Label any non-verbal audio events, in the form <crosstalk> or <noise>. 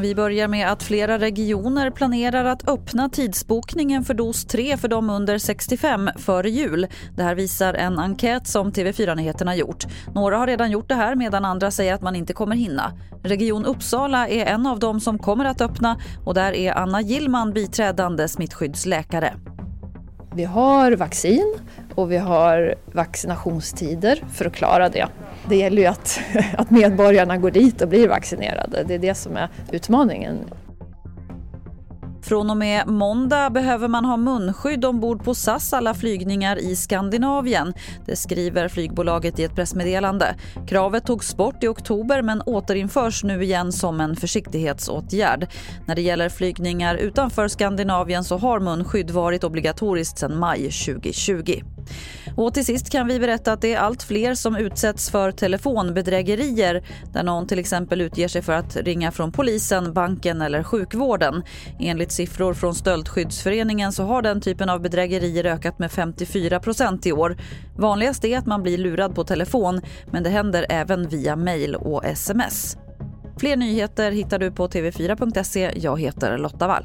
Vi börjar med att flera regioner planerar att öppna tidsbokningen för dos 3 för de under 65 före jul. Det här visar en enkät som TV4 Nyheterna gjort. Några har redan gjort det här medan andra säger att man inte kommer hinna. Region Uppsala är en av dem som kommer att öppna och där är Anna Gillman biträdande smittskyddsläkare. Vi har vaccin och vi har vaccinationstider för att klara det. Det gäller ju att, <laughs> att medborgarna går dit och blir vaccinerade. Det är det som är utmaningen. Från och med måndag behöver man ha munskydd ombord på SAS alla flygningar i Skandinavien. Det skriver flygbolaget i ett pressmeddelande. Kravet togs bort i oktober men återinförs nu igen som en försiktighetsåtgärd. När det gäller flygningar utanför Skandinavien så har munskydd varit obligatoriskt sedan maj 2020. Och till sist kan vi berätta att det är allt fler som utsätts för telefonbedrägerier där någon till exempel utger sig för att ringa från polisen, banken eller sjukvården. Enligt siffror från Stöldskyddsföreningen så har den typen av bedrägerier ökat med 54% i år. Vanligast är att man blir lurad på telefon men det händer även via mejl och sms. Fler nyheter hittar du på tv4.se. Jag heter Lotta Wall.